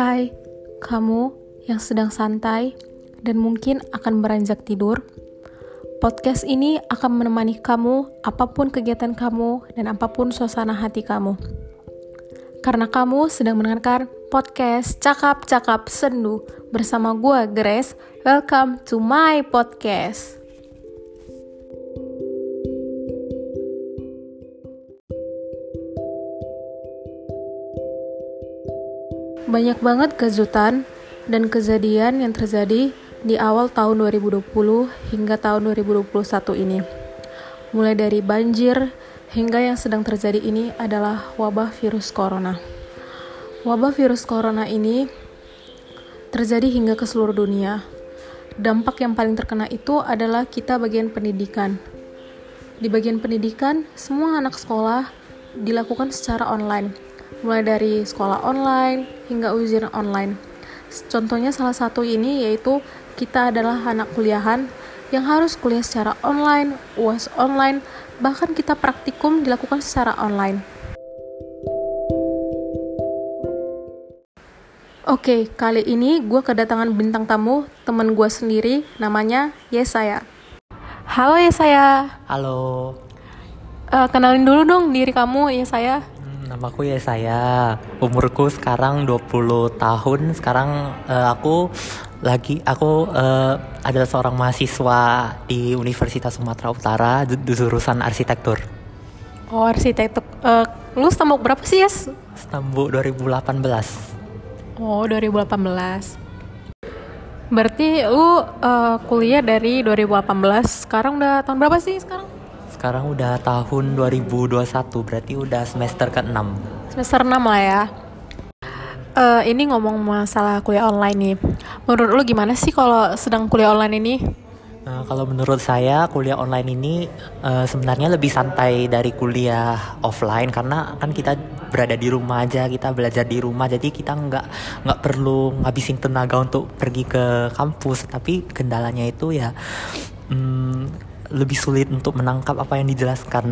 Hai, kamu yang sedang santai dan mungkin akan beranjak tidur. Podcast ini akan menemani kamu apa pun kegiatan kamu dan apa pun suasana hati kamu. Karena kamu sedang mendengarkan podcast Cakap-Cakap Sendu bersama gue Grace. Welcome to my podcast. Banyak banget kejutan dan kejadian yang terjadi di awal tahun 2020 hingga tahun 2021 ini. Mulai dari banjir hingga yang sedang terjadi ini adalah wabah virus corona. Wabah virus corona ini terjadi hingga ke seluruh dunia. Dampak yang paling terkena itu adalah kita bagian pendidikan. Di bagian pendidikan, semua anak sekolah dilakukan secara online mulai dari sekolah online hingga ujian online. Contohnya salah satu ini yaitu kita adalah anak kuliahan yang harus kuliah secara online, UAS online, bahkan kita praktikum dilakukan secara online. Oke, kali ini gue kedatangan bintang tamu, teman gue sendiri, namanya Yesaya. Halo Yesaya. Halo. Uh, kenalin dulu dong diri kamu, Yesaya. Namaku ya saya. Umurku sekarang 20 tahun. Sekarang uh, aku lagi aku uh, adalah seorang mahasiswa di Universitas Sumatera Utara jurusan arsitektur. Oh, arsitektur. Uh, lu stambuk berapa sih, Yes? Stambuk 2018. Oh, 2018. Berarti lu uh, kuliah dari 2018. Sekarang udah tahun berapa sih sekarang? Sekarang udah tahun 2021, berarti udah semester ke-6. Semester 6 lah ya. Uh, ini ngomong masalah kuliah online nih. Menurut lu gimana sih kalau sedang kuliah online ini? Uh, kalau menurut saya kuliah online ini uh, sebenarnya lebih santai dari kuliah offline karena kan kita berada di rumah aja kita belajar di rumah jadi kita nggak nggak perlu ngabisin tenaga untuk pergi ke kampus tapi kendalanya itu ya um, lebih sulit untuk menangkap apa yang dijelaskan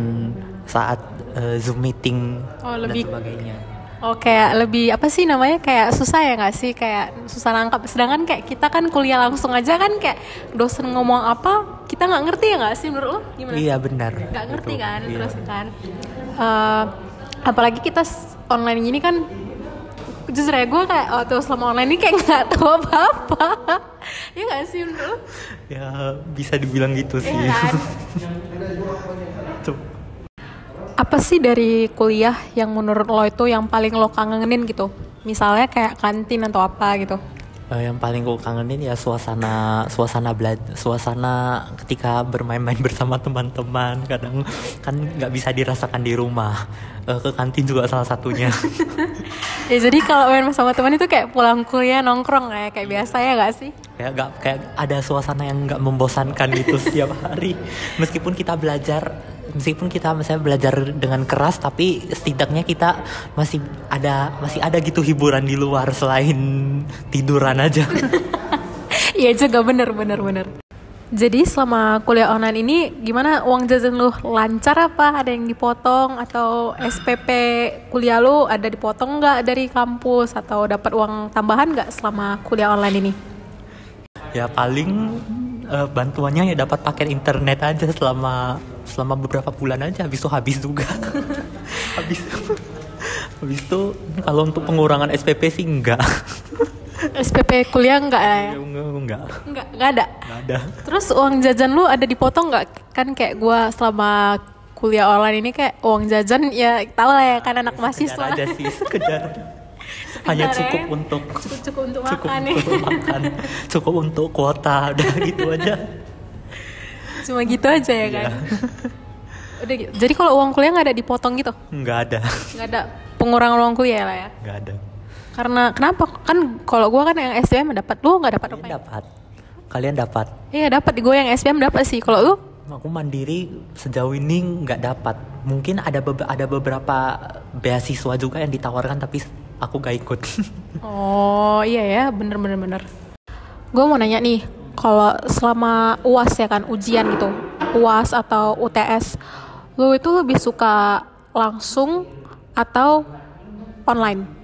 saat uh, zoom meeting oh, lebih, dan sebagainya. Oh kayak lebih apa sih namanya kayak susah ya nggak sih kayak susah nangkap. Sedangkan kayak kita kan kuliah langsung aja kan kayak dosen ngomong apa kita nggak ngerti ya nggak sih menurut lo gimana? Iya benar. Nggak ngerti kan iya. terus kan. Uh, apalagi kita online ini kan justru ya gue kayak waktu selama online ini kayak nggak tahu apa apa ya nggak sih menurut ya bisa dibilang gitu ya sih. kan? apa sih dari kuliah yang menurut lo itu yang paling lo kangenin gitu? Misalnya kayak kantin atau apa gitu uh, yang paling gue kangenin ya suasana suasana belajar suasana ketika bermain-main bersama teman-teman kadang kan nggak bisa dirasakan di rumah. Uh, ke kantin juga salah satunya. Ya jadi kalau main sama teman itu kayak pulang kuliah nongkrong ya kayak biasa ya nggak sih? Kayak nggak kayak ada suasana yang nggak membosankan gitu setiap hari. Meskipun kita belajar meskipun kita misalnya belajar dengan keras tapi setidaknya kita masih ada masih ada gitu hiburan di luar selain tiduran aja. Iya juga bener bener bener. Jadi selama kuliah online ini gimana uang jajan lu? Lancar apa? Ada yang dipotong? Atau SPP kuliah lu ada dipotong nggak dari kampus? Atau dapat uang tambahan nggak selama kuliah online ini? Ya paling uh, bantuannya ya dapat paket internet aja selama selama beberapa bulan aja habis itu habis juga habis habis itu kalau untuk pengurangan SPP sih enggak SPP kuliah enggak ya? Enggak, enggak. Enggak, enggak ada. Enggak ada. Terus uang jajan lu ada dipotong enggak? Kan kayak gua selama kuliah online ini kayak uang jajan ya tau lah ya kan anak ya, mahasiswa. aja sih, sekedar. Hanya cukup ya. untuk cukup, cukup untuk cukup makan untuk makan. Cukup untuk kuota udah gitu aja cuma gitu aja ya kan? Iya. udah gitu. jadi kalau uang kuliah nggak ada dipotong gitu? Nggak ada. Nggak ada pengurangan uang kuliah lah ya? Nggak ada. Karena kenapa? Kan kalau gue kan yang SPM dapat. Lu nggak dapat kalian dapat. Kalian dapat. Iya dapat. Gue yang SPM dapat sih. Kalau lu? Aku mandiri sejauh ini nggak dapat. Mungkin ada be ada beberapa beasiswa juga yang ditawarkan tapi aku gak ikut. Oh iya ya. Bener bener bener. Gue mau nanya nih kalau selama uas ya kan ujian gitu uas atau UTS lu itu lebih suka langsung atau online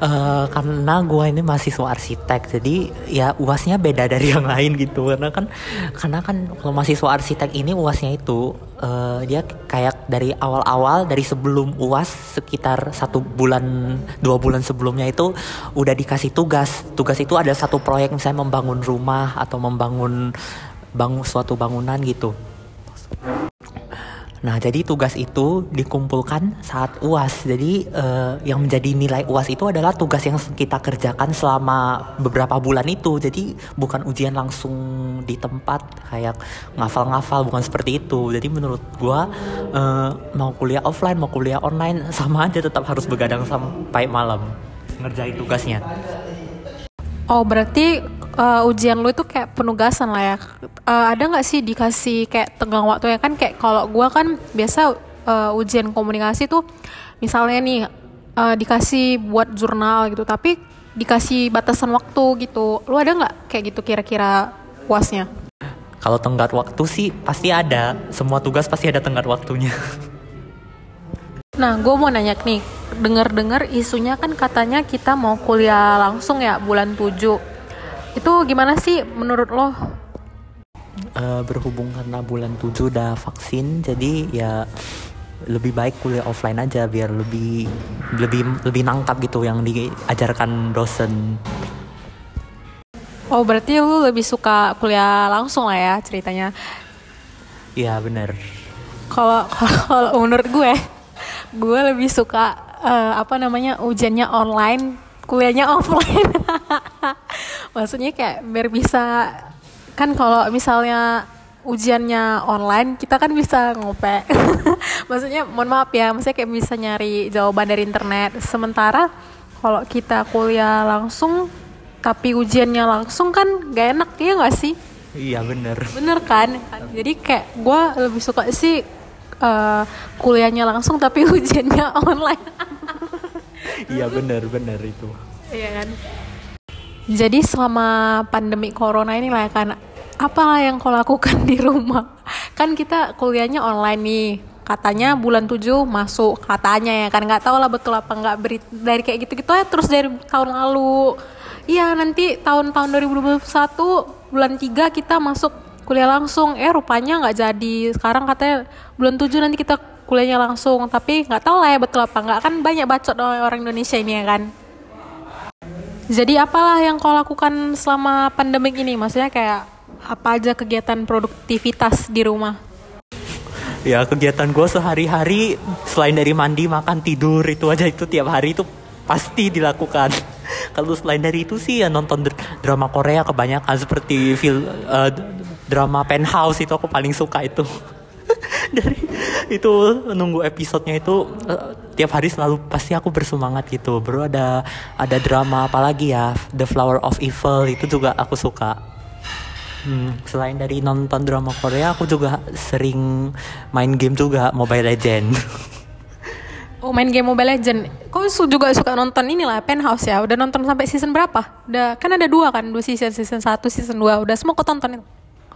uh, karena gue ini mahasiswa arsitek jadi ya uasnya beda dari yang lain gitu. Karena kan karena kan kalau mahasiswa arsitek ini uasnya itu uh, dia kayak dari awal-awal dari sebelum uas sekitar satu bulan dua bulan sebelumnya itu udah dikasih tugas. Tugas itu ada satu proyek misalnya membangun rumah atau membangun bangun suatu bangunan gitu Nah, jadi tugas itu dikumpulkan saat UAS. Jadi uh, yang menjadi nilai UAS itu adalah tugas yang kita kerjakan selama beberapa bulan itu. Jadi bukan ujian langsung di tempat kayak ngafal-ngafal, bukan seperti itu. Jadi menurut gua uh, mau kuliah offline, mau kuliah online sama aja tetap harus begadang sampai malam ngerjain tugasnya. Oh, berarti uh, ujian lu itu kayak penugasan lah ya. Uh, ada nggak sih dikasih kayak tenggang waktu ya? Kan kayak kalau gue kan biasa uh, ujian komunikasi tuh misalnya nih uh, dikasih buat jurnal gitu tapi dikasih batasan waktu gitu. Lu ada nggak kayak gitu kira-kira puasnya? Kalau tenggat waktu sih pasti ada. Semua tugas pasti ada tenggat waktunya. Nah, gue mau nanya nih, dengar-dengar isunya kan katanya kita mau kuliah langsung ya bulan 7 itu gimana sih menurut lo? Uh, berhubung karena bulan 7 udah vaksin, jadi ya lebih baik kuliah offline aja biar lebih lebih lebih nangkap gitu yang diajarkan dosen. Oh berarti lu lebih suka kuliah langsung lah ya ceritanya? Iya bener. Kalau kalau menurut gue, gue lebih suka uh, apa namanya ujiannya online kuliahnya offline. Maksudnya kayak biar bisa kan kalau misalnya ujiannya online kita kan bisa ngope. Maksudnya mohon maaf ya maksudnya kayak bisa nyari jawaban dari internet. Sementara kalau kita kuliah langsung tapi ujiannya langsung kan gak enak ya gak sih? Iya bener. Bener kan? Jadi kayak gue lebih suka sih uh, kuliahnya langsung tapi ujiannya online iya benar benar itu. Iya kan? Jadi selama pandemi corona ini lah kan apa yang kau lakukan di rumah? Kan kita kuliahnya online nih katanya bulan 7 masuk katanya ya kan? Nggak tahu lah betul apa nggak beri dari kayak gitu gitu ya terus dari tahun lalu. Iya nanti tahun-tahun 2021 bulan 3 kita masuk kuliah langsung. Eh rupanya nggak jadi. Sekarang katanya bulan 7 nanti kita kuliahnya langsung tapi nggak tahu lah ya betul apa nggak. Kan banyak bacot orang Indonesia ini ya kan. Jadi apalah yang kau lakukan selama pandemik ini? Maksudnya kayak apa aja kegiatan produktivitas di rumah? Ya kegiatan gue sehari-hari selain dari mandi makan tidur itu aja itu tiap hari itu pasti dilakukan. Kalau selain dari itu sih ya nonton drama Korea kebanyakan seperti film uh, drama Penthouse itu aku paling suka itu dari itu nunggu episodenya itu uh, tiap hari selalu pasti aku bersemangat gitu bro. Ada ada drama apalagi ya The Flower of Evil itu juga aku suka. Hmm, selain dari nonton drama Korea aku juga sering main game juga Mobile Legend. Oh main game Mobile Legend. Kau juga suka nonton inilah Penthouse ya? Udah nonton sampai season berapa? Udah Kan ada dua kan Dua season Season 1 Season 2 Udah semua kau tonton itu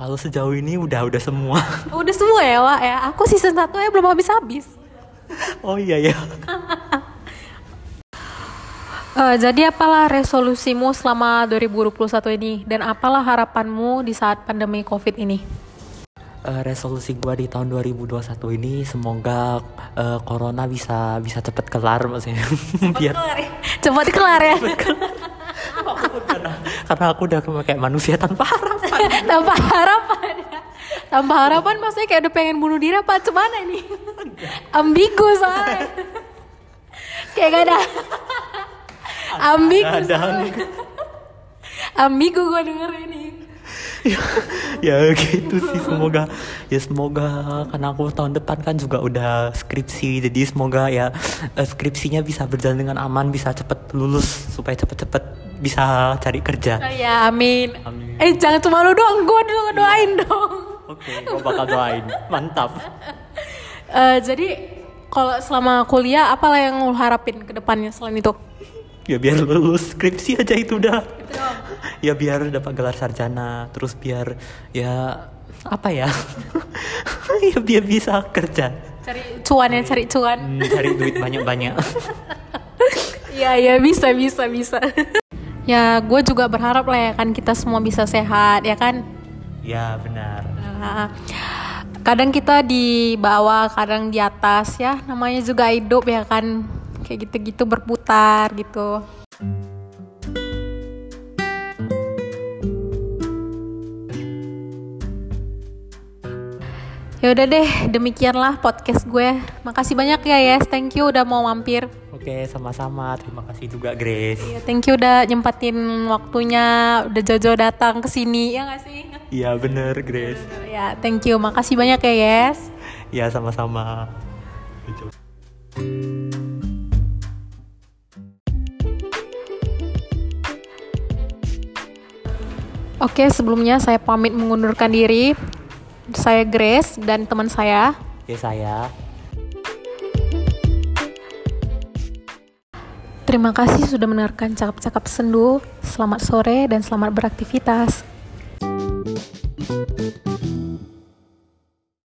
kalau sejauh ini udah udah semua. Udah semua ya, Wak ya. Aku season 1 ya belum habis-habis. oh iya ya. uh, jadi apalah resolusimu selama 2021 ini dan apalah harapanmu di saat pandemi Covid ini? Uh, resolusi gue di tahun 2021 ini semoga uh, corona bisa bisa cepet kelar maksudnya biar cepat kelar ya, ya? karena, karena aku udah kayak manusia tanpa harapan tanpa harapan. Tanpa harapan maksudnya kayak udah pengen bunuh diri apa cuman ini? Ambigu soalnya. Kayak gak ada. Ambigu ada, ambigu. Gue denger ini. Ya, ya gitu sih. Semoga ya semoga karena aku tahun depan kan juga udah skripsi jadi semoga ya eh, skripsinya bisa berjalan dengan aman bisa cepet lulus supaya cepet-cepet bisa cari kerja. Oh, ya amin. amin eh jangan cuma lu doang gue dulu doain dong. Oke okay, gue bakal doain. Mantap. Uh, jadi kalau selama kuliah apalah yang lu harapin ke depannya selain itu? Ya biar lulus skripsi aja itu udah ya biar dapat gelar sarjana terus biar ya apa ya? Ya biar bisa kerja. Cari cuan ya cari cuan. Hmm, cari duit banyak banyak Iya ya bisa bisa bisa. Ya gue juga berharap lah ya kan kita semua bisa sehat ya kan. Ya benar. Nah, kadang kita di bawah, kadang di atas ya. Namanya juga hidup ya kan. Kayak gitu-gitu berputar gitu. Ya udah deh, demikianlah podcast gue. Makasih banyak ya Yes, thank you udah mau mampir. Oke, sama-sama. Terima kasih juga Grace. Iya, thank you udah nyempatin waktunya, udah jauh-jauh datang ke sini, ya gak sih? Iya bener Grace. Ya, thank you. Makasih banyak ya Yes. Ya sama-sama. Oke, sebelumnya saya pamit mengundurkan diri. Saya Grace dan teman saya. Oke saya. Terima kasih sudah mendengarkan cakap-cakap sendu. Selamat sore dan selamat beraktivitas.